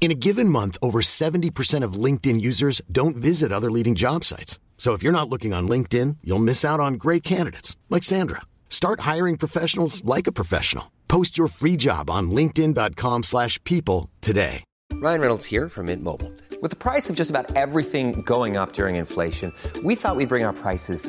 In a given month, over 70% of LinkedIn users don't visit other leading job sites. So if you're not looking on LinkedIn, you'll miss out on great candidates like Sandra. Start hiring professionals like a professional. Post your free job on linkedin.com/people today. Ryan Reynolds here from Mint Mobile. With the price of just about everything going up during inflation, we thought we'd bring our prices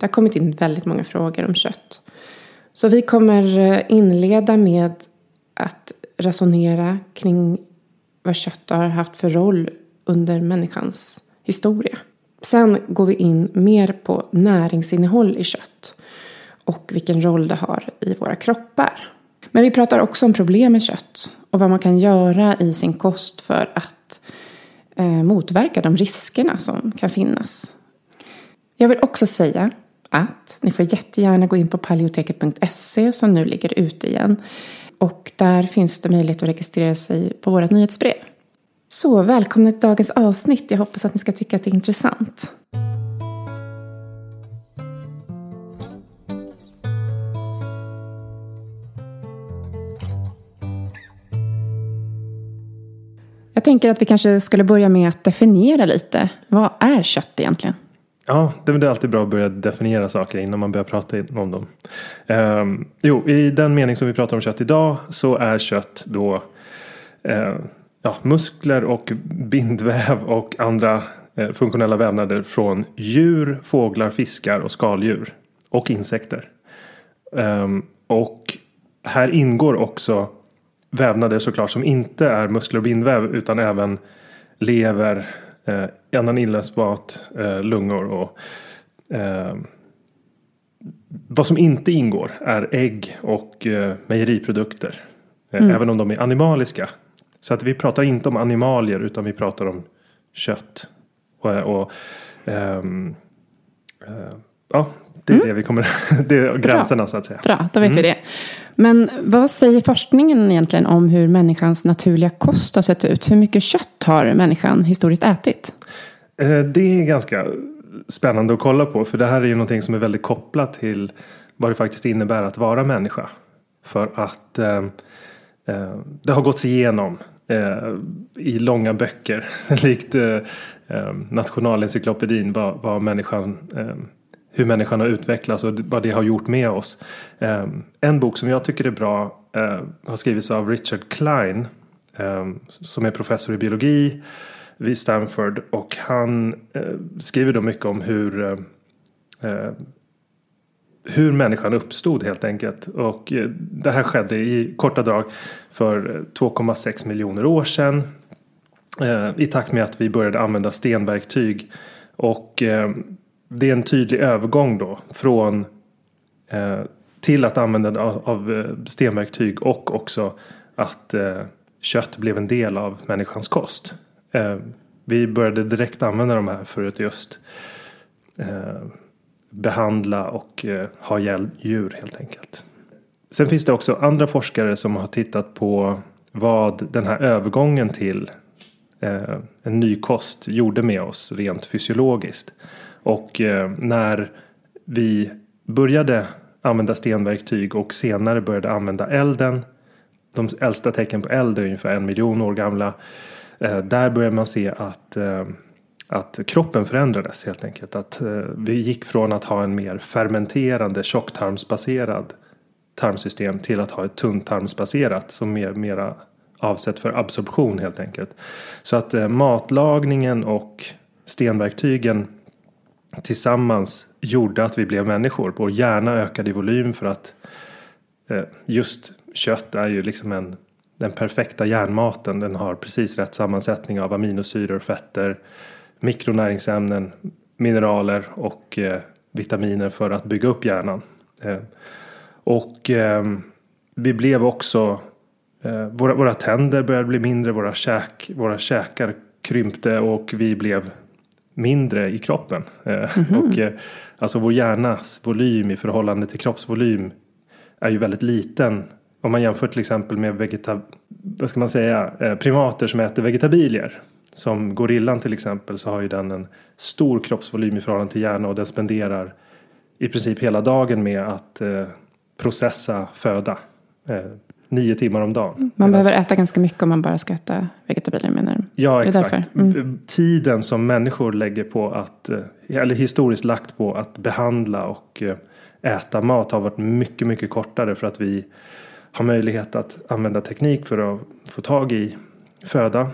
Det har kommit in väldigt många frågor om kött. Så vi kommer eh, inleda med att resonera kring vad kött har haft för roll under människans historia. Sen går vi in mer på näringsinnehåll i kött och vilken roll det har i våra kroppar. Men vi pratar också om problem med kött och vad man kan göra i sin kost för att eh, motverka de riskerna som kan finnas. Jag vill också säga att ni får jättegärna gå in på paleoteket.se som nu ligger ute igen. Och där finns det möjlighet att registrera sig på vårt nyhetsbrev. Så välkomna till dagens avsnitt. Jag hoppas att ni ska tycka att det är intressant. Jag tänker att vi kanske skulle börja med att definiera lite. Vad är kött egentligen? Ja, det är alltid bra att börja definiera saker innan man börjar prata om dem. Um, jo, i den mening som vi pratar om kött idag så är kött då uh, ja, muskler och bindväv och andra eh, funktionella vävnader från djur, fåglar, fiskar och skaldjur. Och insekter. Um, och här ingår också vävnader såklart som inte är muskler och bindväv utan även lever, eh, annan inläsbart, eh, lungor och eh, vad som inte ingår är ägg och eh, mejeriprodukter. Eh, mm. Även om de är animaliska. Så att vi pratar inte om animalier utan vi pratar om kött. Och, och um, uh, ja, det är mm. det vi kommer, det är gränserna Bra. så att säga. Bra, då vet mm. vi det. Men vad säger forskningen egentligen om hur människans naturliga kost har sett ut? Hur mycket kött har människan historiskt ätit? Eh, det är ganska spännande att kolla på. För det här är ju någonting som är väldigt kopplat till vad det faktiskt innebär att vara människa. För att eh, eh det har gåtts igenom eh, i långa böcker. likt eh, eh, Nationalencyklopedin vad, vad människan eh, hur människan har utvecklats och vad det har gjort med oss. Ehm, en bok som jag tycker är bra eh, har skrivits av Richard Klein ehm, som är professor i biologi vid Stanford och han eh, skriver då mycket om hur eh, hur människan uppstod helt enkelt. Och det här skedde i korta drag för 2,6 miljoner år sedan. I takt med att vi började använda stenverktyg. Och ehm, det är en tydlig övergång då från eh, till att använda av eh, stenverktyg och också att eh, kött blev en del av människans kost. Eh, vi började direkt använda de här för att just eh, behandla och eh, ha ihjäl djur helt enkelt. Sen finns det också andra forskare som har tittat på vad den här övergången till eh, en ny kost gjorde med oss rent fysiologiskt. Och eh, när vi började använda stenverktyg och senare började använda elden. De äldsta tecken på eld är ungefär en miljon år gamla. Eh, där började man se att, eh, att kroppen förändrades helt enkelt. Att vi gick från att ha en mer fermenterande tjocktarmsbaserad tarmsystem till att ha ett tunntarmsbaserat som mer mera avsett för absorption helt enkelt. Så att matlagningen och stenverktygen tillsammans gjorde att vi blev människor. Vår hjärna ökade i volym för att eh, just kött är ju liksom en den perfekta järnmaten. Den har precis rätt sammansättning av aminosyror, fetter, mikronäringsämnen, mineraler och eh, vitaminer för att bygga upp hjärnan. Eh, och eh, vi blev också eh, våra, våra tänder började bli mindre, våra, käk, våra käkar krympte och vi blev mindre i kroppen. Mm -hmm. och, eh, alltså vår hjärnas volym i förhållande till kroppsvolym är ju väldigt liten om man jämför till exempel med vegeta vad ska man säga, eh, primater som äter vegetabilier. Som gorillan till exempel så har ju den en stor kroppsvolym i förhållande till hjärna och den spenderar i princip hela dagen med att eh, processa föda. Eh, nio timmar om dagen. Man behöver äta ganska mycket om man bara ska äta vegetabilier menar du? Ja exakt. Mm. Tiden som människor lägger på att, eh, eller historiskt lagt på att behandla och eh, äta mat har varit mycket, mycket kortare för att vi har möjlighet att använda teknik för att få tag i föda.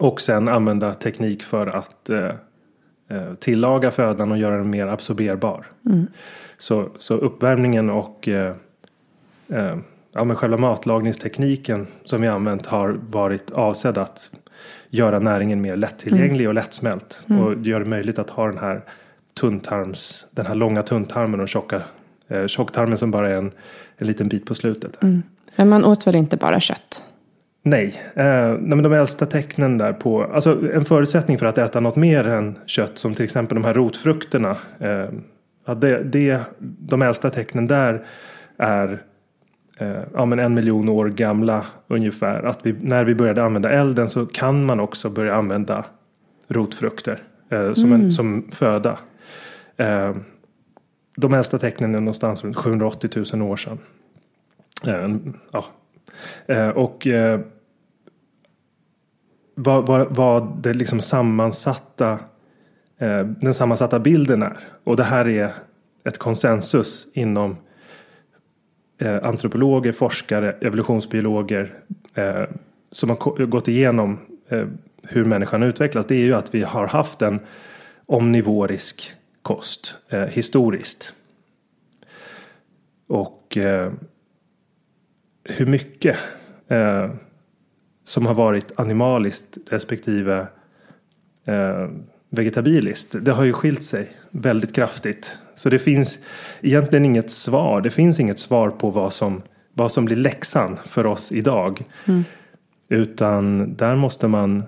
Och sen använda teknik för att eh, tillaga födan och göra den mer absorberbar. Mm. Så, så uppvärmningen och eh, ja, men själva matlagningstekniken som vi använt har varit avsedd att göra näringen mer lättillgänglig mm. och lättsmält. Mm. Och gör det möjligt att ha den här tunntarms, den här långa tunntarmen och tjocka eh, tjocktarmen som bara är en, en liten bit på slutet. Mm. Men man åt väl inte bara kött? Nej, eh, men de äldsta tecknen där på, alltså en förutsättning för att äta något mer än kött som till exempel de här rotfrukterna. Eh, ja, det, det, de äldsta tecknen där är ja, men en miljon år gamla ungefär. Att vi, när vi började använda elden så kan man också börja använda rotfrukter eh, som, mm. en, som föda. Eh, de äldsta tecknen är någonstans runt 780 000 år sedan. Eh, ja. Eh, och eh, vad, vad, vad det liksom sammansatta den sammansatta bilden är. Och det här är ett konsensus inom Eh, antropologer, forskare, evolutionsbiologer, eh, som har gått igenom eh, hur människan utvecklas. Det är ju att vi har haft en omnivorisk kost eh, historiskt. Och eh, hur mycket eh, som har varit animaliskt respektive eh, vegetabiliskt. Det har ju skilt sig väldigt kraftigt. Så det finns egentligen inget svar. Det finns inget svar på vad som, vad som blir läxan för oss idag. Mm. Utan där måste man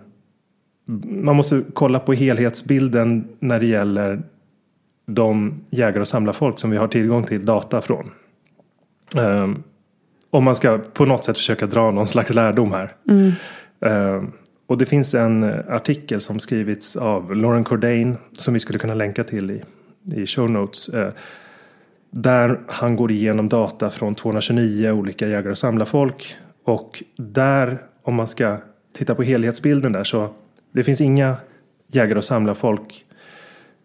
man måste kolla på helhetsbilden när det gäller de jägare och samlarfolk som vi har tillgång till data från. Um, om man ska på något sätt försöka dra någon slags lärdom här. Mm. Um, och det finns en eh, artikel som skrivits av Lauren Cordain som vi skulle kunna länka till i, i show notes. Eh, där han går igenom data från 229 olika jägare och samlarfolk. Och där, om man ska titta på helhetsbilden där så det finns inga jägare och samlarfolk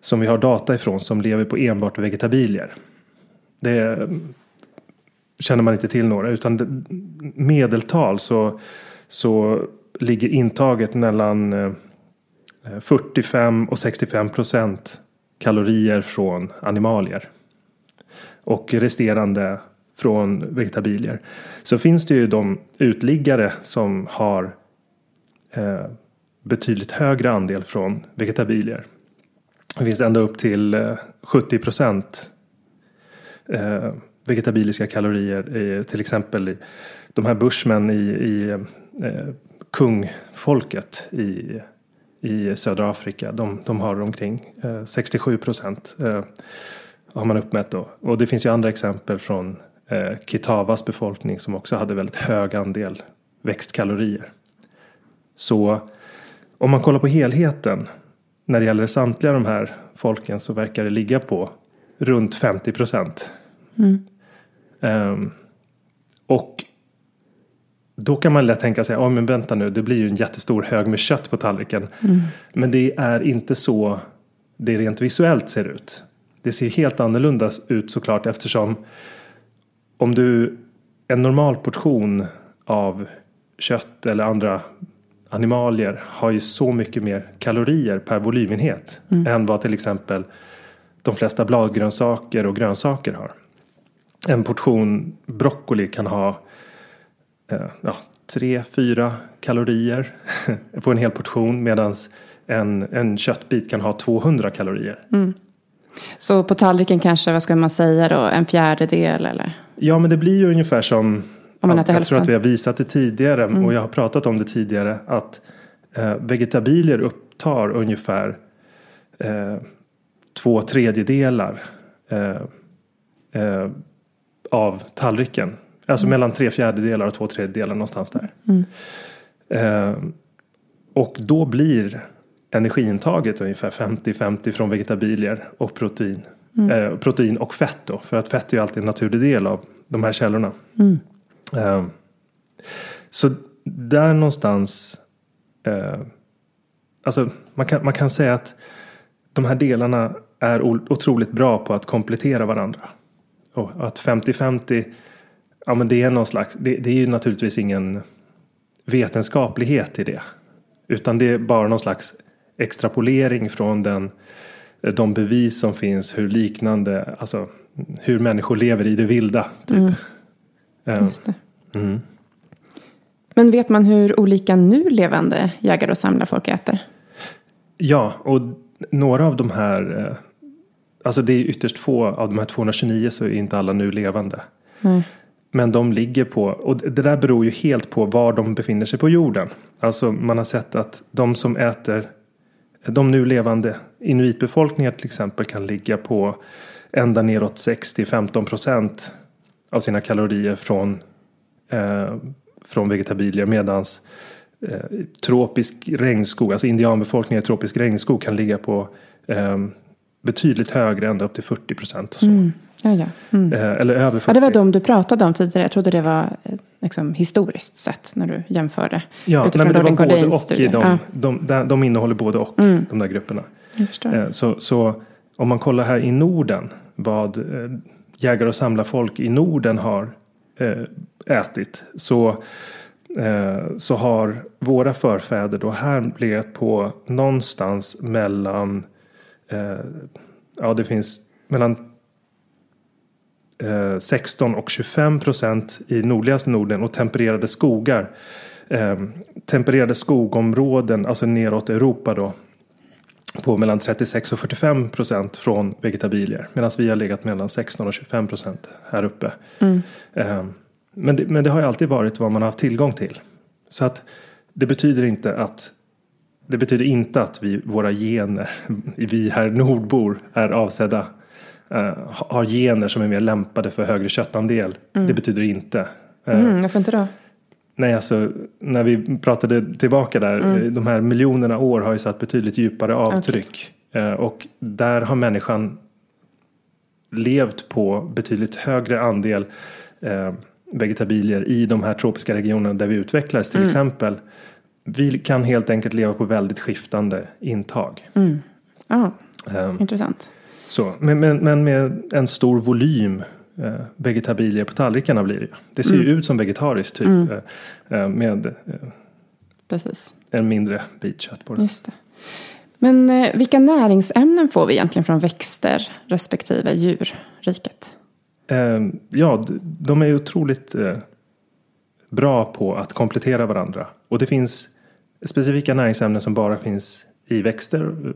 som vi har data ifrån som lever på enbart vegetabilier. Det eh, känner man inte till några utan medeltal så, så ligger intaget mellan eh, 45 och 65 procent kalorier från animalier. Och resterande från vegetabilier. Så finns det ju de utliggare som har eh, betydligt högre andel från vegetabilier. Det finns ända upp till eh, 70 procent eh, vegetabiliska kalorier. Till exempel i de här bushmen i, i eh, kungfolket i, i södra Afrika. De, de har omkring 67 procent har man uppmätt då. Och det finns ju andra exempel från Kitavas befolkning som också hade väldigt hög andel växtkalorier. Så om man kollar på helheten när det gäller samtliga de här folken så verkar det ligga på runt 50 procent. Mm. Um, och då kan man lätt tänka sig, ja men vänta nu, det blir ju en jättestor hög med kött på tallriken. Mm. Men det är inte så det rent visuellt ser ut. Det ser helt annorlunda ut såklart eftersom om du en normal portion av kött eller andra animalier har ju så mycket mer kalorier per volymenhet mm. än vad till exempel de flesta bladgrönsaker och grönsaker har. En portion broccoli kan ha ja, 3-4 kalorier på en hel portion medan en, en köttbit kan ha 200 kalorier. Mm. Så på tallriken kanske, vad ska man säga då, en fjärdedel eller? Ja men det blir ju ungefär som om man äter jag hälften. tror att vi har visat det tidigare mm. och jag har pratat om det tidigare att eh, vegetabilier upptar ungefär eh, två tredjedelar eh, eh av tallriken. Alltså mm. mellan tre fjärdedelar och två tredjedelar någonstans där. Mm. Eh, och då blir energiintaget ungefär 50-50 från vegetabilier och protein. Mm. Eh, protein och fett då. För att fett är ju alltid en naturlig del av de här källorna. Uh, så där någonstans. Uh, alltså man kan, man kan säga att de här delarna är otroligt bra på att komplettera varandra. Och att 50-50. Ja men det är någon slags. Det, det är ju naturligtvis ingen vetenskaplighet i det. Utan det är bara någon slags extrapolering från den, de bevis som finns hur liknande, alltså hur människor lever i det vilda. Typ. Mm. Just det. Mm. Men vet man hur olika nu levande jägare och samlarfolk äter? Ja, och några av de här, eh, alltså det är ytterst få av de här 229 så är inte alla nu levande. Mm. Men de ligger på, och det där beror ju helt på var de befinner sig på jorden. Alltså man har sett att de som äter, de nu levande inuitbefolkningar till exempel kan ligga på ända neråt 6-15 procent av sina kalorier från, eh, från vegetabilier medans eh, tropisk regnskog, alltså indianbefolkningen i tropisk regnskog kan ligga på eh, betydligt högre, ända upp till 40 procent. Mm. Ja, ja. Mm. Eh, eller över 40. Ja, det var de du pratade om tidigare. Jag trodde det var eh, liksom, historiskt sett när du jämförde. Ja, utifrån nej, det var både och. I de, ja. de, de, de innehåller både och, mm. de där grupperna. Eh, så, så om man kollar här i Norden vad jägare och samlarfolk i Norden har ätit. Så så har våra förfäder då här legat på någonstans mellan ja det finns mellan eh, 16 och 25 procent i nordligaste Norden och tempererade skogar. Eh, tempererade skogområden, alltså neråt Europa då. På mellan 36 och 45 procent från vegetabilier. Medan vi har legat mellan 16 och 25 procent här uppe. Eh, men, det, men det har ju alltid varit vad man har haft tillgång till. Så att det betyder inte att det betyder inte att vi, våra gener, vi här nordbor, är avsedda eh, har gener som är mer lämpade för högre köttandel. Det betyder inte. Eh, Mm, varför inte då? Nej, alltså när vi pratade tillbaka där, Mm. eh, de här miljonerna år har ju satt betydligt djupare avtryck. Eh, och där har människan levt på betydligt högre andel eh, vegetabilier i de här tropiska regionerna där vi utvecklades Mm. till exempel. Vi kan helt enkelt leva på väldigt skiftande intag. Ja, Ehm, intressant. Så, men, men, men med en stor volym eh, vegetabilier på tallrikarna blir det. Det ser ju ut som vegetariskt typ. Eh, eh, med eh, Precis. en mindre bit kött på det. Just det. Men eh, vilka näringsämnen får vi egentligen från växter respektive djurriket? Eh, ja, de är ju otroligt eh, bra på att komplettera varandra. Och det finns specifika näringsämnen som bara finns i växter,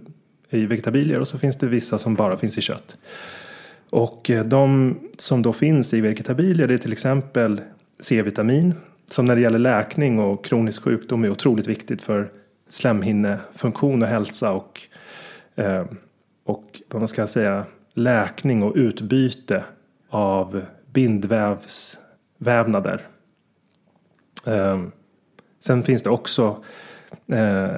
i vegetabilier och så finns det vissa som bara finns i kött. Och eh, de som då finns i vegetabilier det är till exempel C-vitamin som när det gäller läkning och kronisk sjukdom är otroligt viktigt för slemhinnefunktion och hälsa och, eh, och vad man ska säga läkning och utbyte av bindvävsvävnader. Eh, sen finns det också eh,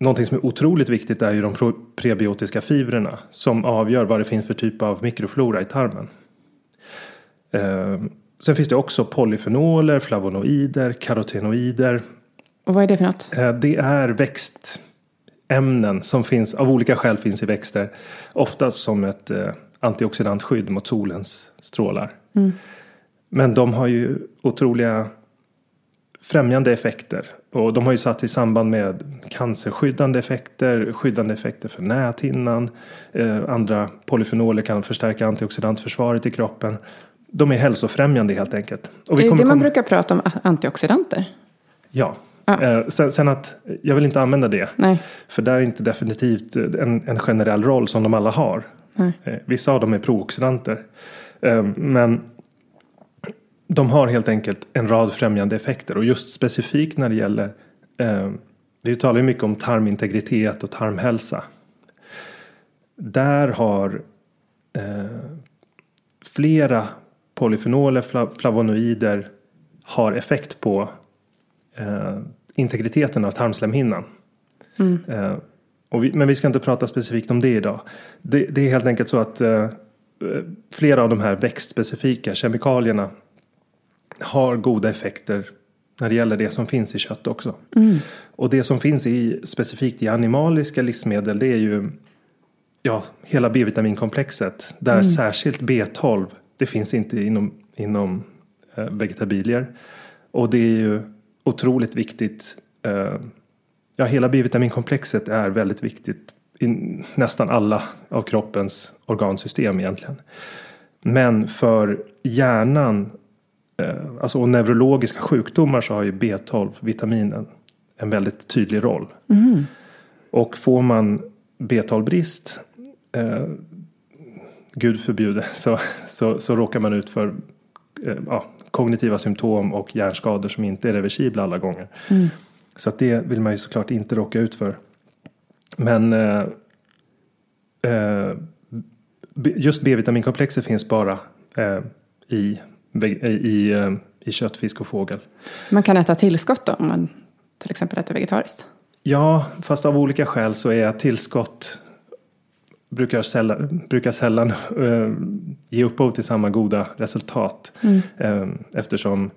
Någonting som är otroligt viktigt är ju de prebiotiska fibrerna som avgör vad det finns för typ av mikroflora i tarmen. Eh, sen finns det också polyfenoler, flavonoider, karotenoider. Och vad är det för något? Eh, det är växtämnen som finns av olika skäl finns i växter. Oftast som ett eh, antioxidantskydd mot solens strålar. Men de har ju otroliga främjande effekter. Och de har ju satt i samband med cancerskyddande effekter, skyddande effekter för näthinnan. Eh, andra polyfenoler kan förstärka antioxidantförsvaret i kroppen. De är hälsofrämjande helt enkelt. Och är det det man komma- brukar prata om, antioxidanter? Ja. Ja. Eh, sen, sen att jag vill inte använda det. Nej. För det är inte definitivt eh, en, en generell roll som de alla har. Eh, Vissa av dem är prooxidanter. Eh, Men de har helt enkelt en rad främjande effekter. Och just specifikt när det gäller eh, Vi talar ju mycket om tarmintegritet och tarmhälsa. Där har eh, flera polyfenoler, fla- flavonoider har effekt på eh, integriteten av tarmslemhinnan. Eh, och vi, men vi ska inte prata specifikt om det idag. Det, det är helt enkelt så att eh, eh, flera av de här växtspecifika kemikalierna har goda effekter när det gäller det som finns i kött också. Och det som finns i, specifikt i animaliska livsmedel det är ju ja, hela B-vitaminkomplexet. Där särskilt B12 det finns inte inom, inom eh, vegetabilier. Och det är ju otroligt viktigt. Eh, ja, hela B-vitaminkomplexet är väldigt viktigt i nästan alla av kroppens organsystem egentligen. Men för hjärnan, alltså och neurologiska sjukdomar så har ju B12-vitaminen en väldigt tydlig roll. Och får man B12-brist, eh, gud förbjude, så, så, så råkar man ut för eh, ja, kognitiva symptom och hjärnskador som inte är reversibla alla gånger. Så att det vill man ju såklart inte råka ut för. Men eh, eh, just B-vitaminkomplexet finns bara eh, i, i, i, eh, kött, fisk och fågel. Man kan äta tillskott då, om man till exempel äter vegetariskt. Ja, fast av olika skäl så är tillskott brukar sällan, brukar sällan eh, ge upphov till samma goda resultat. Eh, eftersom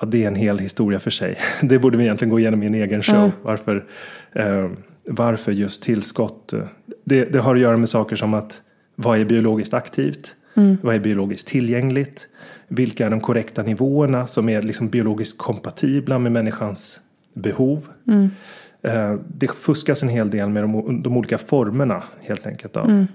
ja, det är en hel historia för sig. Det borde vi egentligen gå igenom i en egen show. Varför, eh, varför just tillskott? Det, det har att göra med saker som att vad är biologiskt aktivt? Vad är biologiskt tillgängligt? Vilka är de korrekta nivåerna som är liksom biologiskt kompatibla med människans behov? Eh, det fuskas en hel del med de, de olika formerna helt enkelt. Av.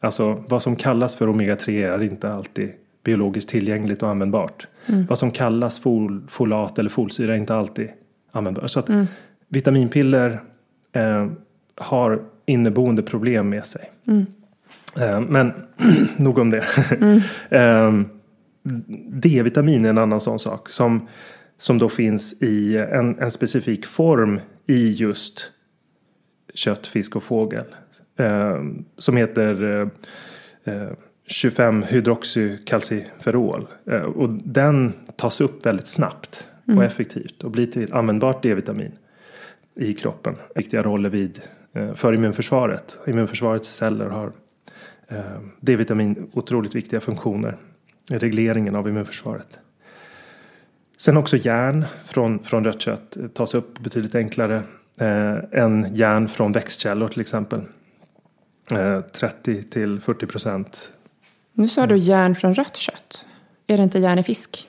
Alltså vad som kallas för omega-3 är inte alltid biologiskt tillgängligt och användbart. Vad som kallas fol, folat eller folsyra är inte alltid användbart. Så att vitaminpiller eh, har inneboende problem med sig. Eh, men nog om det. eh, D-vitamin är en annan sån sak. Som, som då finns i en, en specifik form i just kött, fisk och fågel. Eh, som heter eh, eh, 25 hydroxykalciferol. Eh, och den tas upp väldigt snabbt och effektivt och blir till användbart D-vitamin i kroppen. Viktiga roller vid, eh, för immunförsvaret. Immunförsvarets celler har eh, D-vitamin otroligt viktiga funktioner i regleringen av immunförsvaret. Sen också järn från, från rött kött tas upp betydligt enklare eh, än järn från växtkällor till exempel. Eh, 30 till 40 procent. Nu sa du järn från rött kött. Är det inte järn i fisk?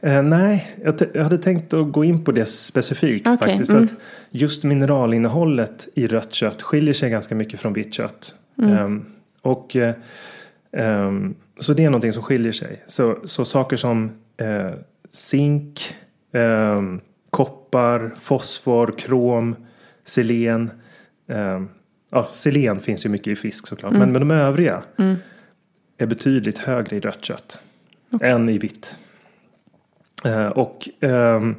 Eh, nej, jag, jag hade tänkt att gå in på det specifikt Okej, faktiskt. För att just mineralinnehållet i rött kött skiljer sig ganska mycket från vitt kött. Ehm, och eh, ehm, så det är någonting som skiljer sig. Så, så saker som eh, zink, ehm, koppar, fosfor, krom, selen. ehm, ja, selen finns ju mycket i fisk såklart. Men, men de övriga är betydligt högre i rött kött än i vitt. Eh, och ehm,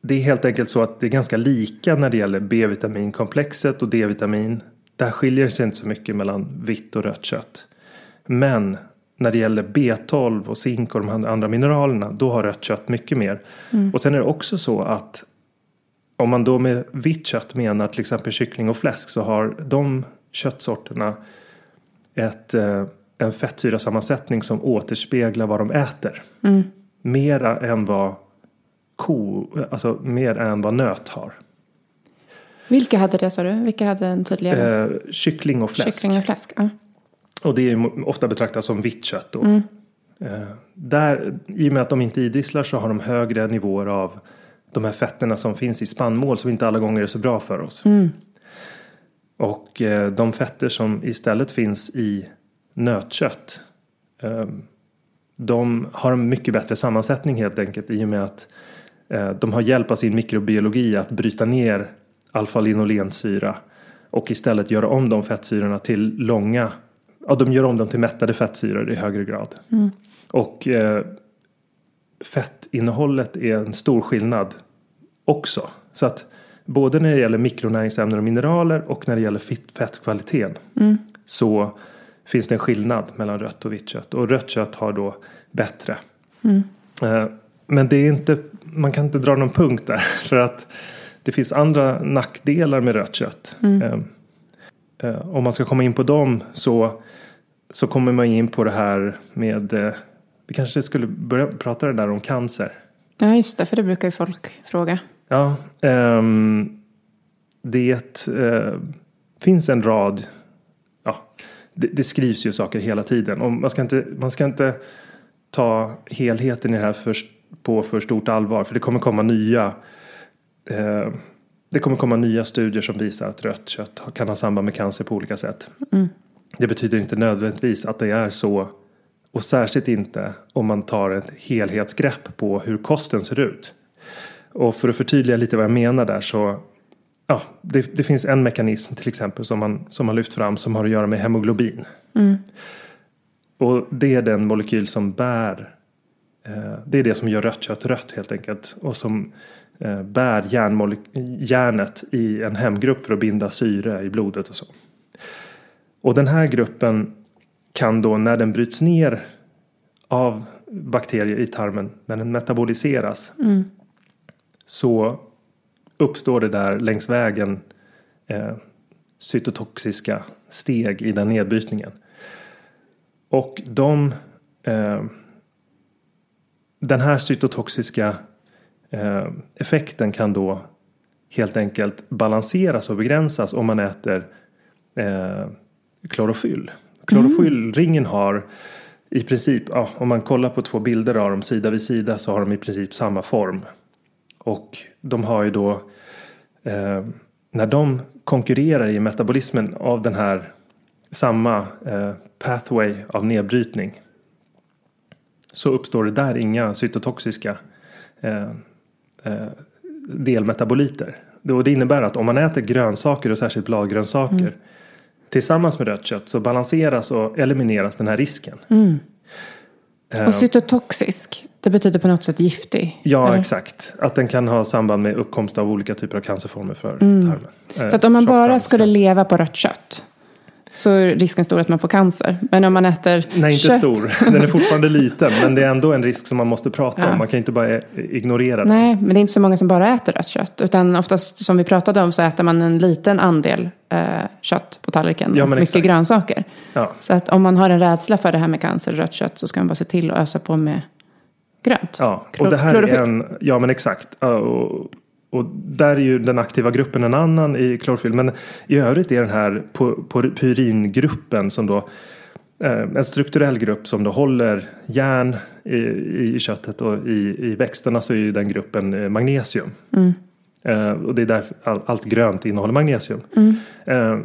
det är helt enkelt så att det är ganska lika när det gäller B-vitaminkomplexet och D-vitamin. Där skiljer sig inte så mycket mellan vitt och rött kött. Men när det gäller B12 och zink och de andra mineralerna då har rött kött mycket mer. Och sen är det också så att om man då med vitt kött menar till exempel kyckling och fläsk så har de köttsorterna ett, eh, en fettsyrasammansättning som återspeglar vad de äter. Mera än vad ko, alltså mer än vad nöt har. Vilka hade det sa du? Vilka hade en tydligare? Eh, kyckling och fläsk. Kyckling och fläsk? Ja. Och det är ofta betraktat som vitt kött då. Eh, där, I och med att de inte idisslar så har de högre nivåer av de här fetterna som finns i spannmål som inte alla gånger är så bra för oss. Och eh, de fetter som istället finns i nötkött. Eh, de har en mycket bättre sammansättning helt enkelt i och med att eh, de har hjälp av sin mikrobiologi att bryta ner alfa-linolensyra och istället göra om de fettsyrorna till långa, ja de gör om dem till mättade fettsyror i högre grad. Och eh, fettinnehållet är en stor skillnad också. Så att både när det gäller mikronäringsämnen och mineraler och när det gäller fettkvaliteten så finns det en skillnad mellan rött och vitt kött. Och rött kött har då bättre. Eh, Men det är inte, man kan inte dra någon punkt där för att det finns andra nackdelar med rött kött. Eh, eh, Om man ska komma in på dem så, så kommer man in på det här med, eh, vi kanske skulle börja prata det där om cancer. ja, just det. För det brukar ju folk fråga. Ja, ehm, det eh, finns en rad, ja, det, det skrivs ju saker hela tiden. Och man, ska inte, man ska inte ta helheten i det här för, på för stort allvar. För det kommer komma nya eh, det kommer komma nya studier som visar att rött kött kan ha samband med cancer på olika sätt. Det betyder inte nödvändigtvis att det är så. Och särskilt inte om man tar ett helhetsgrepp på hur kosten ser ut. Och för att förtydliga lite vad jag menar där så ja, det, det finns en mekanism till exempel som man, som man lyft fram som har att göra med hemoglobin. Och det är den molekyl som bär eh, det är det som gör rött kött rött helt enkelt. Och som bär järnmole- järnet i en hemgrupp för att binda syre i blodet och så. Och den här gruppen kan då när den bryts ner av bakterier i tarmen, när den metaboliseras. Så uppstår det där längs vägen eh, cytotoxiska steg i den nedbrytningen. Och de eh, den här cytotoxiska eh, effekten kan då helt enkelt balanseras och begränsas om man äter eh, klorofyll. Klorofyllringen har i princip, ja, om man kollar på två bilder av dem sida vid sida så har de i princip samma form. Och de har ju då, eh, när de konkurrerar i metabolismen av den här samma eh, pathway av nedbrytning så uppstår det där inga cytotoxiska eh, eh, delmetaboliter. Och det innebär att om man äter grönsaker och särskilt bladgrönsaker mm. tillsammans med rött kött så balanseras och elimineras den här risken. Mm. Och cytotoxisk, det betyder på något sätt giftig? Ja, eller? exakt. Att den kan ha samband med uppkomst av olika typer av cancerformer för mm. tarmen. Så att om man bara skulle leva på rött kött så är risken stor att man får cancer. Men om man äter Nej, inte kött... stor. Den är fortfarande liten. Men det är ändå en risk som man måste prata ja. om. Man kan inte bara ignorera den. Nej, men det är inte så många som bara äter rött kött. Utan oftast, som vi pratade om, så äter man en liten andel eh, kött på tallriken. Ja, och mycket exakt. grönsaker. Ja. Så att om man har en rädsla för det här med cancer och rött kött så ska man bara se till att ösa på med grönt. Ja, och det här är en... Ja, men exakt. Och, och där är ju den aktiva gruppen en annan i klorofyll. Men i övrigt är den här pyringruppen som då eh, en strukturell grupp som då håller järn i, i köttet och i, i växterna så är ju den gruppen eh, magnesium. Mm. Eh, och det är därför all, allt grönt innehåller magnesium. Mm. Eh,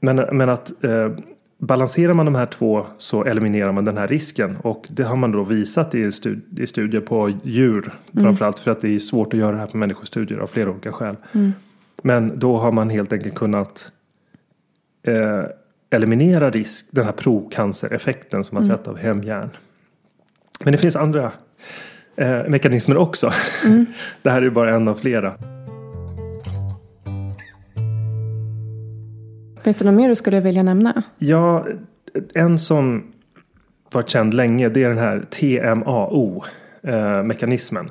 men, men att eh, Balanserar man de här två så eliminerar man den här risken. Och det har man då visat i, stud i studier på djur. Mm. Framförallt för att det är svårt att göra det här på människostudier av flera olika skäl. Mm. Men då har man helt enkelt kunnat eh, eliminera risk, den här procancereffekten som man mm. sett av hemjärn. Men det finns andra eh, mekanismer också. Mm. det här är bara en av flera. Finns det något mer du skulle vilja nämna? Ja, en som varit känd länge det är den här TMAO-mekanismen.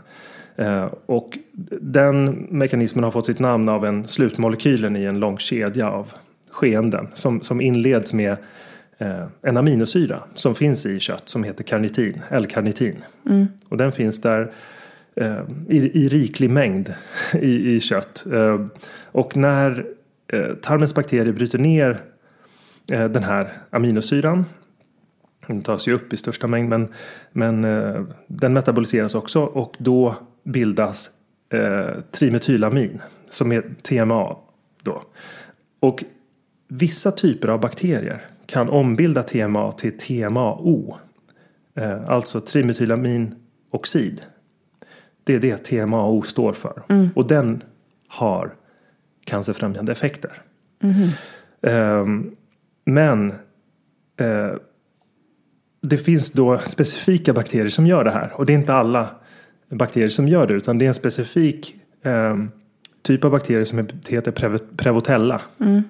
Eh, eh, och den mekanismen har fått sitt namn av en slutmolekylen i en lång kedja av skeenden som, som inleds med eh, en aminosyra som finns i kött som heter karnitin, L-karnitin. Mm. Och den finns där i, i riklig mängd i, i kött. och när tarmens bakterier bryter ner eh, den här aminosyran. Den tas ju upp i största mängd men, men eh, den metaboliseras också och då bildas eh, trimetylamin som är TMA. Då. Och vissa typer av bakterier kan ombilda TMA till TMAO. Eh, alltså trimethylaminoxid. Det är det TMAO står för. Mm. Och den har cancerfrämjande effekter. Mm. Men uh, det finns då specifika bakterier som gör det här. Och det är inte alla bakterier som gör det utan det är en specifik um, typ av bakterier som heter Prevotella. Mm.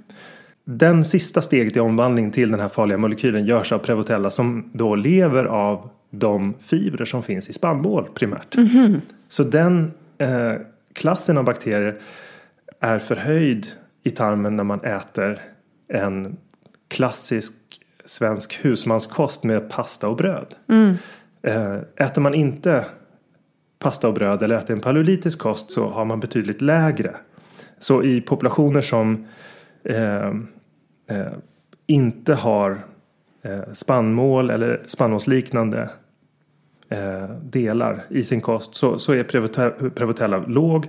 Den sista steget i omvandlingen till den här farliga molekylen görs av Prevotella som då lever av de fibrer som finns i spannmål primärt. Mm. Så den eh, klassen av bakterier är förhöjd i tarmen när man äter en klassisk svensk husmanskost med pasta och bröd. Mm. Eh, äter man inte pasta och bröd eller äter en paleolitisk kost så har man betydligt lägre. Så i populationer som eh, eh, inte har eh, spannmål eller spannmålsliknande eh, delar i sin kost så, så är Prevotella låg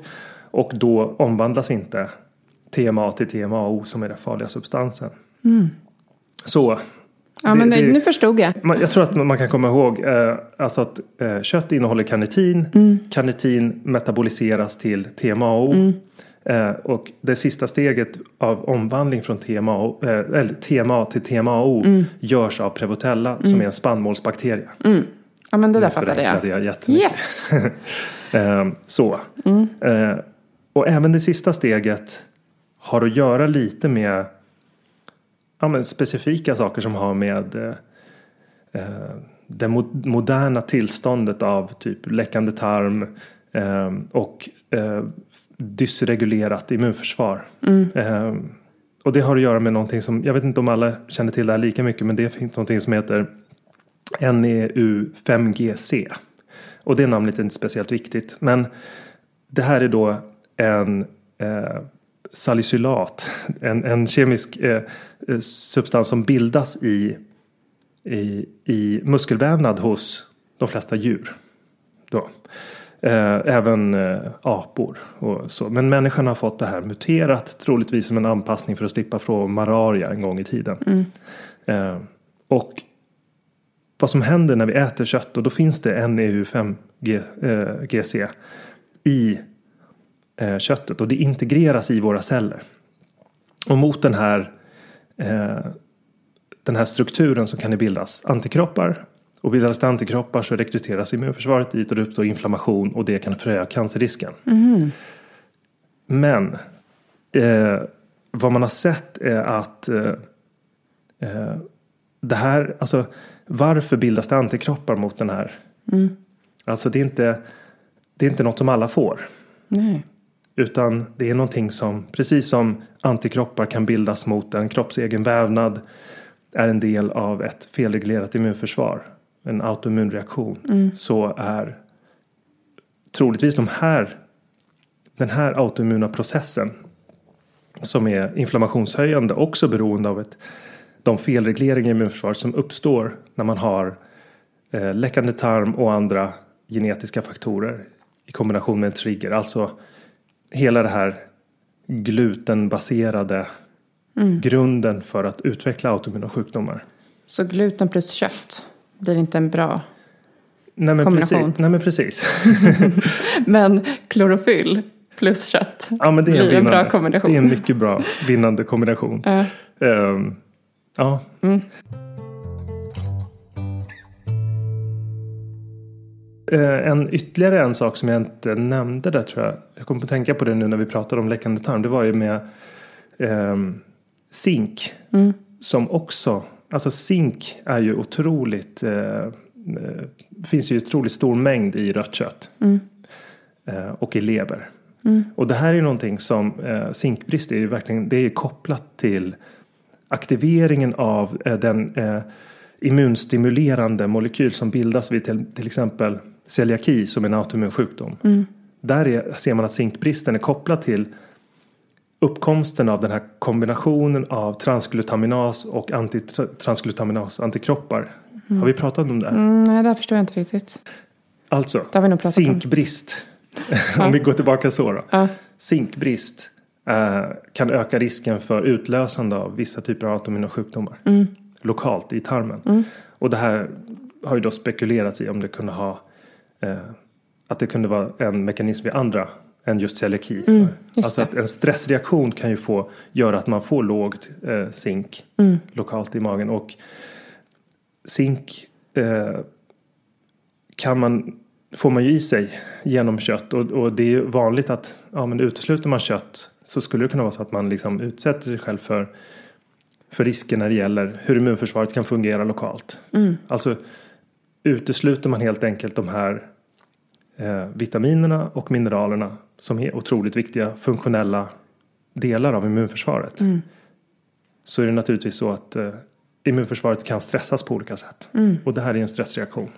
och då omvandlas inte TMA till TMAO som är den farliga substansen. Mm. Så. Ja, det, men det, nu förstod jag. jag tror att man kan komma ihåg eh, alltså att eh, kött innehåller karnitin. Mm. Karnitin metaboliseras till TMAO. Mm. Eh, och det sista steget av omvandling från TMA, eh, eller TMA till TMAO mm. görs av Prevotella som mm. är en spannmålsbakterie. Mm. Ja men det där fattade jag. jag. Yes. eh, så. Och även det sista steget har att göra lite med ja, men specifika saker som har med eh, eh det moderna tillståndet av typ läckande tarm eh, och eh, dysregulerat immunförsvar. Mm. Eh, och det har att göra med någonting som, jag vet inte om alla känner till det här lika mycket, men det finns någonting som heter NEU5GC. Och det namnet är inte speciellt viktigt, men det här är då en eh, salicylat, en, en kemisk eh, eh, substans som bildas i i, i muskelvävnad hos de flesta djur. Då. Eh, även eh, apor och så. Men människan har fått det här muterat. Troligtvis som en anpassning för att slippa från malaria en gång i tiden. Eh, och vad som händer när vi äter kött. Och då finns det NEU5-GC eh, i köttet. Och det integreras i våra celler. Och mot den här, eh, den här strukturen så kan det bildas antikroppar. Och bildas det antikroppar så rekryteras immunförsvaret dit och det uppstår inflammation och det kan förhöja cancerrisken. Men eh, vad man har sett är att eh, eh, det här, alltså varför bildas det antikroppar mot den här? Alltså det är, inte, det är inte något som alla får. Nej. Utan det är någonting som, precis som antikroppar kan bildas mot en kroppsegen vävnad, är en del av ett felreglerat immunförsvar, en autoimmunreaktion, så är troligtvis de här, den här autoimmuna processen som är inflammationshöjande också beroende av ett, de felregleringar i immunförsvaret som uppstår när man har eh, läckande tarm och andra genetiska faktorer i kombination med en trigger. Alltså hela det här glutenbaserade grunden för att utveckla autoimmuna sjukdomar. Så gluten plus kött blir inte en bra. Nej men Kombination. precis. Nej, men precis. Men klorofyll plus kött Ja, men det är en, blir en vinnande. bra kombination. Det är en mycket bra vinnande kombination. Ja. Ehm, ja. Eh, En ytterligare en sak som jag inte nämnde där tror jag. Jag kommer att tänka på det nu när vi pratade om läckande tarm. Det var ju med ehm, zink. Som också, alltså zink är ju otroligt, eh, eh, finns ju otroligt stor mängd i rött kött. Eh, och i lever. Och det här är ju någonting som eh, zinkbrist är ju verkligen, det är ju kopplat till aktiveringen av eh, den eh, immunstimulerande molekyl som bildas vid till, till exempel celiaki som är en autoimmun sjukdom. Där är, ser man att zinkbristen är kopplad till uppkomsten av den här kombinationen av transglutaminas och antitransglutaminas antikroppar. Har vi pratat om det? Mm, nej, det här förstår jag inte riktigt. Alltså, pratat om. zinkbrist. om vi går tillbaka så då. Ja. Zinkbrist eh, kan öka risken för utlösande av vissa typer av autoimmuna sjukdomar. Mm. Lokalt i tarmen. Och det här har ju då spekulerats i om det kunde ha att det kunde vara en mekanism vid andra än just celiaki. Mm, just alltså att en stressreaktion kan ju få göra att man får lågt eh, zink Mm. lokalt i magen. Och zink eh, kan man, får man ju i sig genom kött. Och, och det är ju vanligt att ja, men utesluter man kött så skulle det kunna vara så att man liksom utsätter sig själv för, för risker när det gäller hur immunförsvaret kan fungera lokalt. Alltså utesluter man helt enkelt de här eh, vitaminerna och mineralerna som är otroligt viktiga funktionella delar av immunförsvaret. Så är det naturligtvis så att eh, immunförsvaret kan stressas på olika sätt. Och det här är en stressreaktion.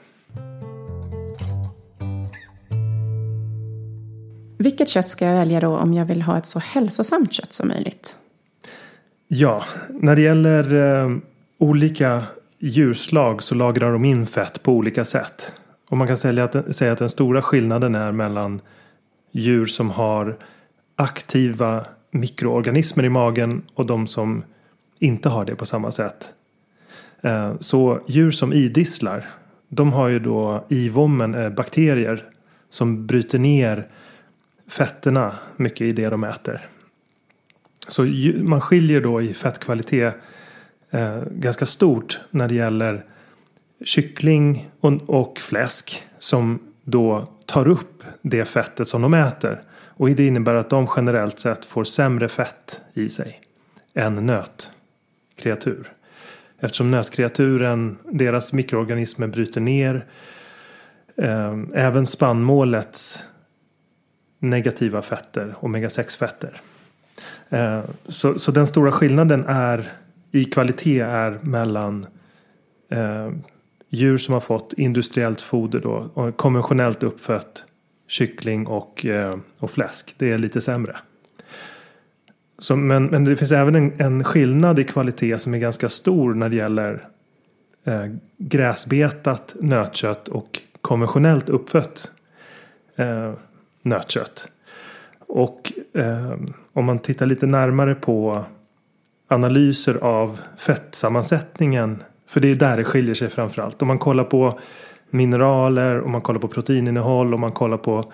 Vilket kött ska jag välja då om jag vill ha ett så hälsosamt kött som möjligt? Ja, när det gäller eh, olika djurslag så lagrar de in fett på olika sätt. Och man kan säga att, säga att den stora skillnaden är mellan djur som har aktiva mikroorganismer i magen och de som inte har det på samma sätt. Eh, så djur som idisslar, de har ju då i vommen eh, bakterier som bryter ner fetterna mycket i det de äter. Så man skiljer då i fettkvalitet eh, ganska stort när det gäller kyckling och, och fläsk som då tar upp det fettet som de äter. Och det innebär att de generellt sett får sämre fett i sig än nötkreatur. Eftersom nötkreaturen, deras mikroorganismer bryter ner eh, även spannmålets negativa fetter, omega-6 fetter. Eh, Så, så den stora skillnaden är i kvalitet är mellan eh, djur som har fått industriellt foder då och konventionellt uppfött kyckling och, eh, och fläsk. Det är lite sämre. Så, men, men det finns även en, en skillnad i kvalitet som är ganska stor när det gäller eh, gräsbetat nötkött och konventionellt uppfött eh, nötkött. Och eh, om man tittar lite närmare på analyser av fettsammansättningen. För det är där det skiljer sig framförallt. Om man kollar på mineraler, om man kollar på proteininnehåll, om man kollar på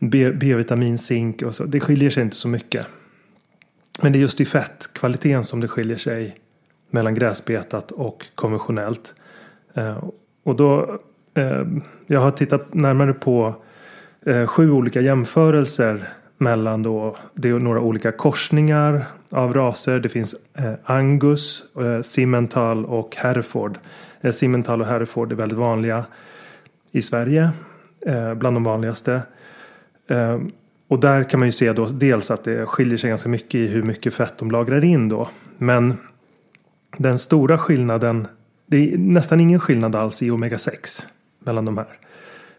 B-vitamin, zink och så. Det skiljer sig inte så mycket. Men det är just i fettkvaliteten som det skiljer sig mellan gräsbetat och konventionellt. Eh, och då, eh, jag har tittat närmare på eh, sju olika jämförelser mellan då, det är några olika korsningar av raser. Det finns eh, Angus, eh, Simmental och Hereford. Eh, Simmental och Hereford är väldigt vanliga i Sverige. Bland de vanligaste. Och där kan man ju se då dels att det skiljer sig ganska mycket i hur mycket fett de lagrar in då. Men den stora skillnaden, det är nästan ingen skillnad alls i omega 6 mellan de här.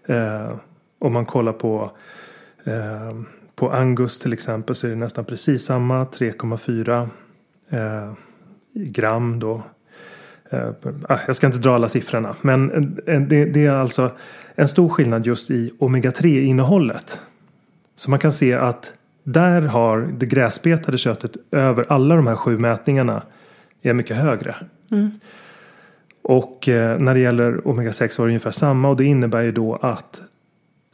Eh, om man kollar på, eh, på Angus till exempel så är det nästan precis samma, 3,4 eh, gram då. Eh, ah, jag ska inte dra alla siffrorna men det, det är alltså en stor skillnad just i omega 3 innehållet. Så man kan se att där har det gräsbetade köttet över alla de här sju mätningarna är mycket högre. Mm. Och eh, när det gäller omega-6 var det ungefär samma och det innebär ju då att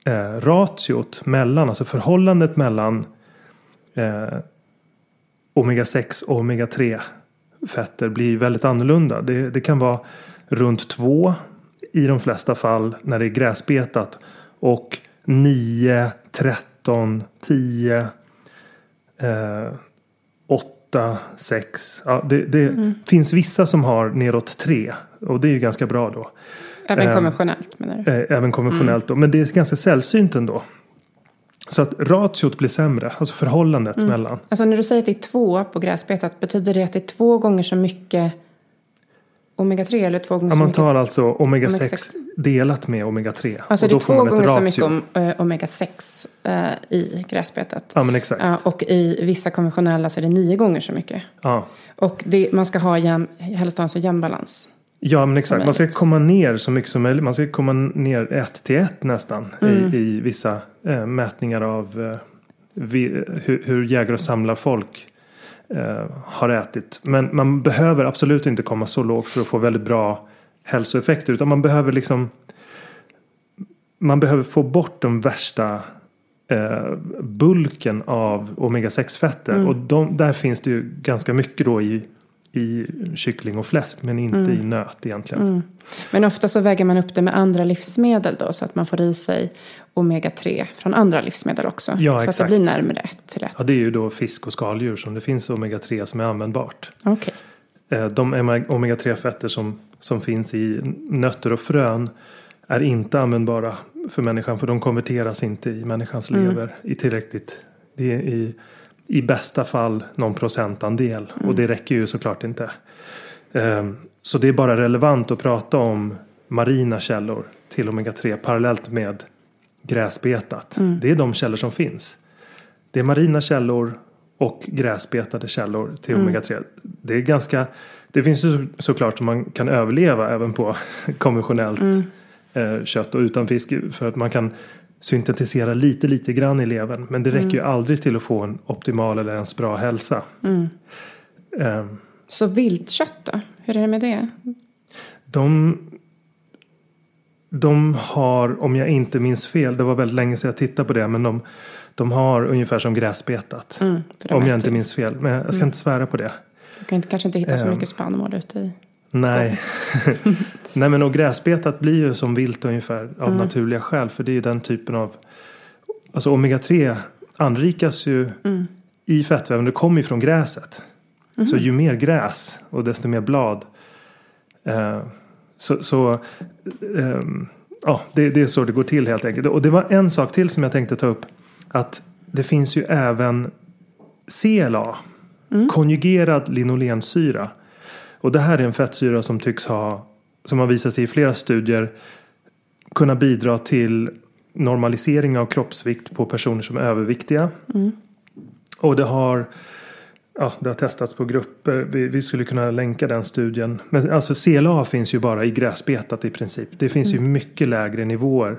eh, ratiot mellan, alltså förhållandet mellan eh, omega-6 och omega-3 fetter blir väldigt annorlunda. Det, det kan vara runt 2 i de flesta fall när det är gräsbetat och 9, 13, 10, eh, 8, 6. Ja, det, det mm. finns vissa som har neråt 3 och det är ju ganska bra då. Även eh, konventionellt menar du? Eh, även konventionellt mm. då. Men det är ganska sällsynt ändå. Så att ratiot blir sämre, alltså förhållandet mm. mellan. Alltså när du säger att det är två på gräsbetat, betyder det att det är två gånger så mycket omega-3 eller två gånger ja, så man mycket? tar alltså omega-6 delat med omega-3. Alltså det är två gånger så mycket om, uh, omega-6 uh, i gräsbetat. Ja men exakt. Uh, och i vissa konventionella så är det nio gånger så mycket. Ja. Och det, man ska ha jäm, helst ha en så jämn balans. Ja men exakt. Man ska komma ner så mycket som möjligt. Man ska komma ner ett till ett nästan. Mm. I, I, vissa eh, mätningar av eh, vi, hur, hur jägare och samlar folk eh, har ätit. Men man behöver absolut inte komma så lågt för att få väldigt bra hälsoeffekter. Utan man behöver liksom man behöver få bort de värsta eh, bulken av omega-6 fetter. Mm. Och de, där finns det ju ganska mycket då i, i kyckling och fläsk. Men inte mm. i nöt egentligen. Mm. Men ofta så väger man upp det med andra livsmedel då. Så att man får i sig omega-3 från andra livsmedel också. Ja, så exakt. att det blir närmare 1 till 1. Ja, det är ju då fisk och skaldjur som det finns omega-3 som är användbart. Okay. Eh, de omega-3 fetter som, som finns i nötter och frön är inte användbara för människan för de konverteras inte i människans mm. lever i tillräckligt. Det är i, i bästa fall någon procentandel mm. och det räcker ju såklart inte. Um, så det är bara relevant att prata om marina källor till omega-3 parallellt med gräsbetat. Mm. Det är de källor som finns. Det är marina källor och gräsbetade källor till mm. omega-3. Det är ganska Det finns ju såklart som man kan överleva även på konventionellt mm. eh, kött och utan fisk. För att man kan syntetisera lite lite grann i levern. Men det räcker ju mm. aldrig till att få en optimal eller ens bra hälsa. Um, Så viltkött då? Hur är det med det? De de har, om jag inte minns fel, det var väldigt länge sedan jag tittade på det, men de, de har ungefär som gräsbetat. Mm, om jag inte minns fel, men jag ska mm. inte svära på det. Du kan inte, kanske inte hitta så um, mycket spannmål ute i Nej. Nej men och gräsbetat blir ju som vilt ungefär av mm. naturliga skäl. För det är ju den typen av, alltså omega-3 anrikas ju mm. i fettväven. Det kommer ju från gräset. Så mm. ju mer gräs och desto mer blad. Eh, så, så um, ja, det, det, är så det går till helt enkelt. Och det var en sak till som jag tänkte ta upp. Att det finns ju även CLA. Mm. Konjugerad linolensyra. Och det här är en fettsyra som tycks ha, som har visat sig i flera studier, kunna bidra till normalisering av kroppsvikt på personer som är överviktiga. Mm. Och det har ja, det har testats på grupper. Vi, vi, skulle kunna länka den studien. Men alltså CLA finns ju bara i gräsbetat i princip. Det finns mm. ju mycket lägre nivåer.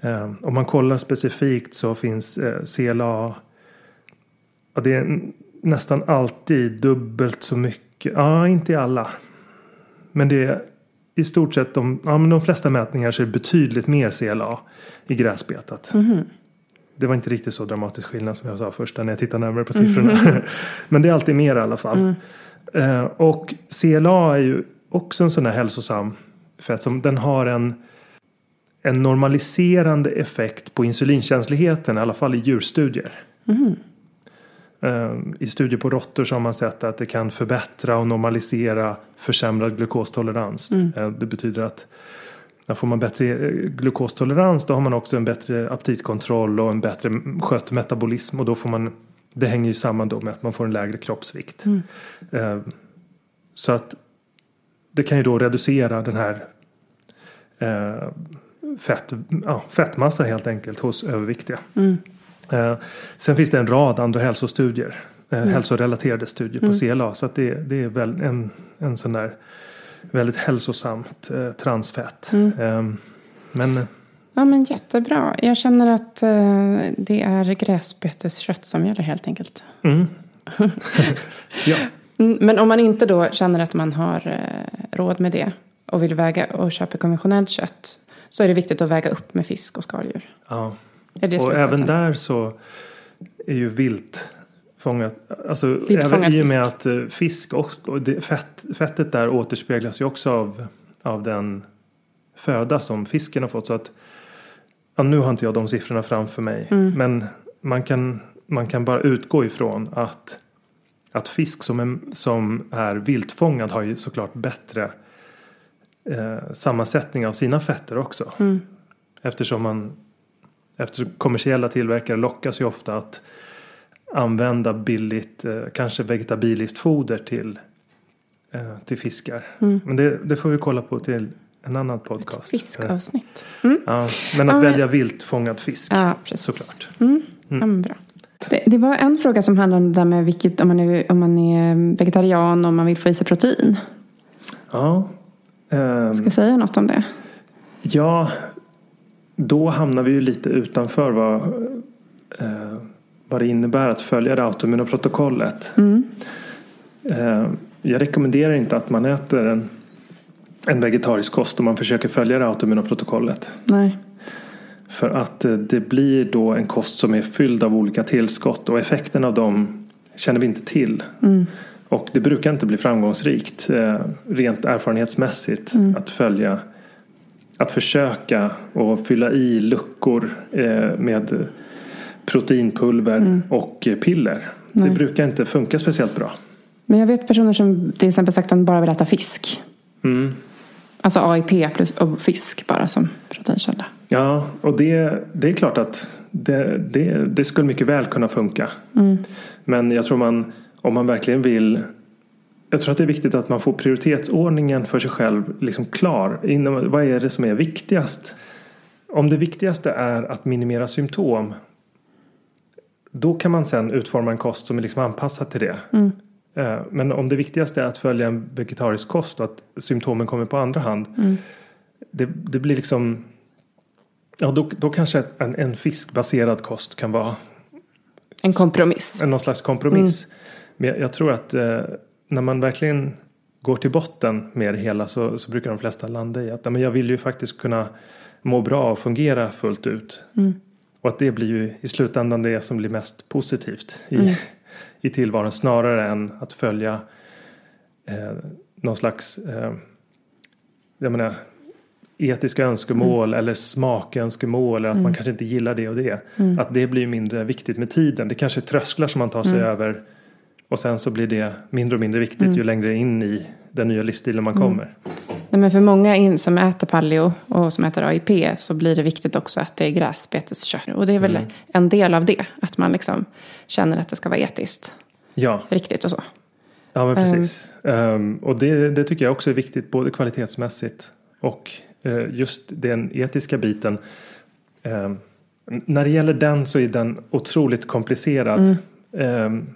Eh, om man kollar specifikt så finns eh, CLA. Ja, det är nästan alltid dubbelt så mycket. Ja, inte i alla. Men det är i stort sett de, ja, men de flesta mätningar så är det betydligt mer CLA i gräsbetat. Mm det var inte riktigt så dramatisk skillnad som jag sa först när jag tittade närmare på siffrorna. Mm. Men det är alltid mer i alla fall. Mm. Eh, och CLA är ju också en sån här hälsosam fett som den har en, en normaliserande effekt på insulinkänsligheten i alla fall i djurstudier. Mm. Eh, I studier på råttor så har man sett att det kan förbättra och normalisera försämrad glukostolerans. Mm. Eh, det betyder att där får man bättre eh, glukostolerans då har man också en bättre aptitkontroll och en bättre skött metabolism och då får man det hänger ju samman då med att man får en lägre kroppsvikt. Mm. Så att det kan ju då reducera den här fett, ja, fettmassa helt enkelt hos överviktiga. Mm. Eh, sen finns det en rad andra hälsostudier. Eh, mm. Hälsorelaterade studier på mm. CLA. Så att det, det är väl en, en sån där väldigt hälsosamt eh, transfett. Mm. Eh, men Ja men jättebra. Jag känner att eh, det är gräsbeteskött som gäller helt enkelt. Mm. ja. Mm, men om man inte då känner att man har eh, råd med det och vill väga och köper konventionellt kött så är det viktigt att väga upp med fisk och skaldjur. Ja. Och även där så är ju vilt fångat. Alltså, även i och med att eh, fisk och, och det, fett, fettet där återspeglas ju också av, av den föda som fisken har fått. Så att, ja, nu har inte jag de siffrorna framför mig. Mm. Men man kan, man kan bara utgå ifrån att, att fisk som är, som är viltfångad har ju såklart bättre eh, sammansättning av sina fetter också. Mm. Eftersom man Eftersom kommersiella tillverkare lockas ju ofta att använda billigt, eh, kanske vegetabiliskt foder till, eh, till fiskar. Mm. Men det, det, får vi kolla på till en annan podcast. Ett fiskavsnitt. Mm. Ja, men att ja, välja vilt fångad fisk. Ja, precis. Såklart. Mm. Mm. Bra. Det, det, var en fråga som handlade om det där med vilket, om man är, om man är vegetarian och man vill få i sig protein. Ja. Um, Ska jag säga något om det? Ja, då hamnar vi ju lite utanför vad uh, vad det innebär att följa det autoimmuna protokollet. Mm. Eh, jag rekommenderar inte att man äter en, en vegetarisk kost om man försöker följa det autoimmuna protokollet. Nej. För att eh, det blir då en kost som är fylld av olika tillskott och effekten av dem känner vi inte till. Mm. Och det brukar inte bli framgångsrikt eh, rent erfarenhetsmässigt mm. att följa att försöka och fylla i luckor med proteinpulver mm. och piller. Nej. Det brukar inte funka speciellt bra. Men jag vet personer som till exempel sagt att de bara vill äta fisk. Mm. Alltså AIP plus, och fisk bara som proteinkälla. Ja, och det, det är klart att det, det, det skulle mycket väl kunna funka. Mm. Men jag tror man, om man verkligen vill jag tror att det är viktigt att man får prioritetsordningen för sig själv liksom klar. Inom, vad är det som är viktigast? Om det viktigaste är att minimera symptom då kan man sen utforma en kost som är liksom anpassad till det. Mm. Eh, men om det viktigaste är att följa en vegetarisk kost och att symptomen kommer på andra hand. Mm. Det, det, blir liksom Ja då, då kanske en, en fiskbaserad kost kan vara En kompromiss. En, någon slags kompromiss. Mm. Men jag, jag, tror att eh, när man verkligen går till botten med det hela så, så brukar de flesta landa i att men jag vill ju faktiskt kunna må bra och fungera fullt ut. Mm. Och att det blir ju i slutändan det som blir mest positivt i, mm. i tillvaron snarare än att följa eh, någon slags eh, jag menar, etiska önskemål mm. eller smakönskemål eller att mm. man kanske inte gillar det och det. Mm. Att det blir mindre viktigt med tiden. Det kanske är trösklar som man tar sig mm. över och sen så blir det mindre och mindre viktigt mm. ju längre in i den nya livsstilen man kommer. Nej, men för många in, som äter paleo och som äter AIP så blir det viktigt också att det är gräsbeteskött. Och det är väl mm. en del av det. Att man liksom känner att det ska vara etiskt. Ja. Riktigt och så. Ja men precis. Um, um, och det, det, tycker jag också är viktigt både kvalitetsmässigt och uh, just den etiska biten. Um, när det gäller den så är den otroligt komplicerad. Mm.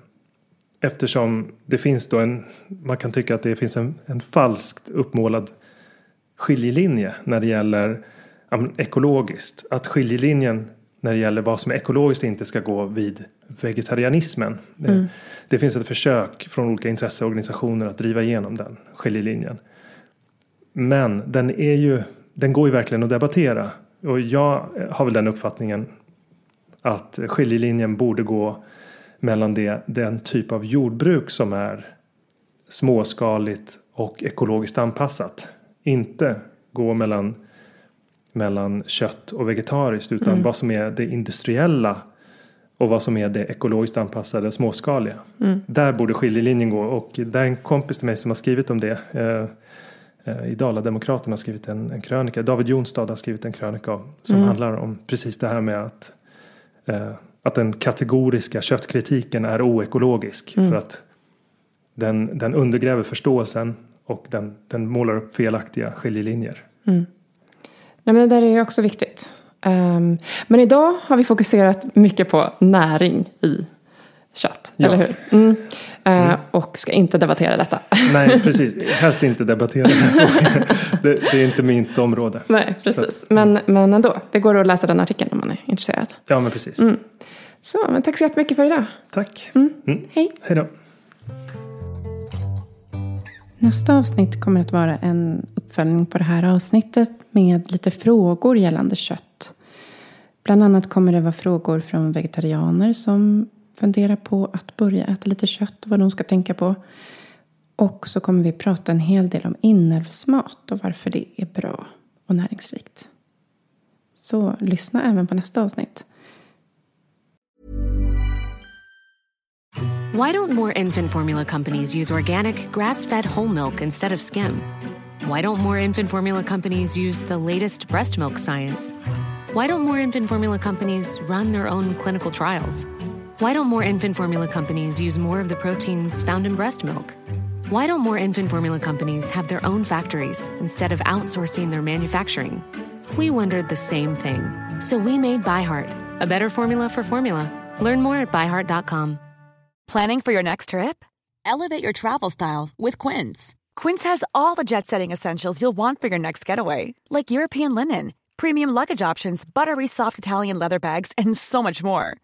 Eftersom det finns då en, man kan tycka att det finns en, en falskt uppmålad skiljelinje när det gäller ja, ekologiskt. Att skiljelinjen när det gäller vad som är ekologiskt inte ska gå vid vegetarianismen. Mm. Det, det, finns ett försök från olika intresseorganisationer att driva igenom den skiljelinjen. Men den är ju, den går ju verkligen att debattera. Och jag har väl den uppfattningen att skiljelinjen borde gå mellan det, den typ av jordbruk som är småskaligt och ekologiskt anpassat. Inte gå mellan, mellan kött och vegetariskt utan mm. vad som är det industriella och vad som är det ekologiskt anpassade småskaliga. Mm. Där borde skiljelinjen gå och det är en kompis till mig som har skrivit om det. Eh, eh, I Dala-Demokraterna har skrivit en, en krönika. David Jonstad har skrivit en krönika som mm. handlar om precis det här med att eh, att den kategoriska köttkritiken är oekologisk. Mm. För att den, den undergräver förståelsen och den, den målar upp felaktiga skiljelinjer. Mm. Nej, men det där är också viktigt. Um, men idag har vi fokuserat mycket på näring i kött, ja. eller hur? Mm. Uh, mm. Och ska inte debattera detta. Nej, precis. Helst inte debattera det, det är inte mitt område. Nej, precis. Men, men ändå, det går att läsa den artikeln om man är intresserad. Ja, men precis. Mm. Så, men tack så jättemycket för idag. Tack. Mm. Mm. Hej. Hej då. Nästa avsnitt kommer att vara en uppföljning på det här avsnittet med lite frågor gällande kött. Bland annat kommer det vara frågor från vegetarianer som Fundera på att börja äta lite kött och vad de ska tänka på. Och så kommer vi prata en hel del om inälvsmat och varför det är bra och näringsrikt. Så lyssna även på nästa avsnitt. Why don't more infant formula companies use organic, grass fed whole milk instead of skim? Why don't more infant formula companies use the latest breast milk science? Why don't more infant formula companies run their own clinical trials? Why don't more infant formula companies use more of the proteins found in breast milk? Why don't more infant formula companies have their own factories instead of outsourcing their manufacturing? We wondered the same thing. So we made ByHeart, a better formula for formula. Learn more at byheart.com. Planning for your next trip? Elevate your travel style with Quince. Quince has all the jet setting essentials you'll want for your next getaway, like European linen, premium luggage options, buttery soft Italian leather bags, and so much more.